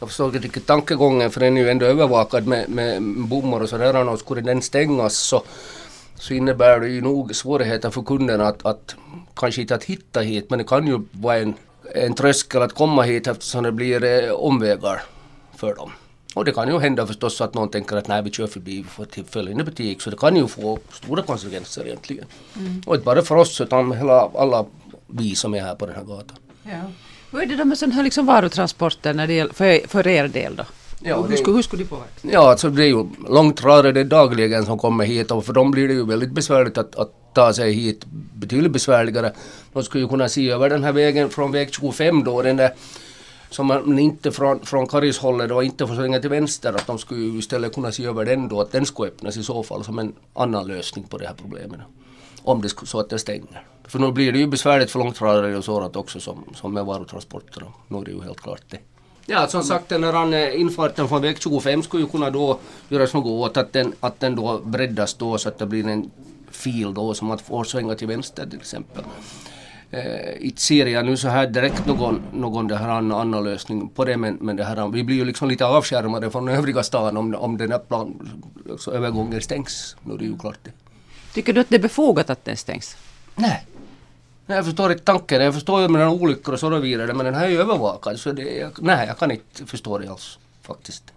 Jag förstår inte riktigt tankegången för den är ju ändå övervakad med, med bommar och sådär och skulle den stängas så, så innebär det ju nog svårigheter för kunderna att, att kanske inte att hitta hit men det kan ju vara en, en tröskel att komma hit eftersom det blir eh, omvägar för dem. Och det kan ju hända förstås att någon tänker att nej vi kör förbi för tillfällig butik så det kan ju få stora konsekvenser egentligen. Mm. Och inte bara för oss utan hela, alla vi som är här på den här gatan. Ja. Hur är det då med sådana här liksom varutransporter när det gäller, för, för er del då? Ja, hur, skulle, hur skulle de påverka? Ja, alltså det är ju långtradare dagligen som kommer hit och för dem blir det ju väldigt besvärligt att, att ta sig hit. Betydligt besvärligare. De skulle ju kunna se över den här vägen från väg 25 då, den där som man inte från, från Karishållet och inte får svänga till vänster, att de skulle ju istället kunna se över den då, att den skulle öppnas i så fall som en annan lösning på det här problemet. Om det skulle, så att det stänger. För nu blir det ju besvärligt för långtradare och sådant också som, som med varutransporter. Nu är det ju helt klart det. Ja, som sagt den här infarten från väg 25 skulle ju kunna då göras något åt att den, att den då breddas då så att det blir en fil då som att får svänga till vänster till exempel. Eh, inte ser jag nu så här direkt någon, någon det här annan, annan lösning på det men, men det här, vi blir ju liksom lite avskärmade från övriga stan om, om den här plan, alltså övergången stängs. Nu är det ju klart det. Tycker du att det är befogat att den stängs? Nej. Nej, jag förstår inte tanken. Jag förstår ju med den olyckor och så vidare men den här är ju övervakad så det, nej jag kan inte förstå det alls faktiskt.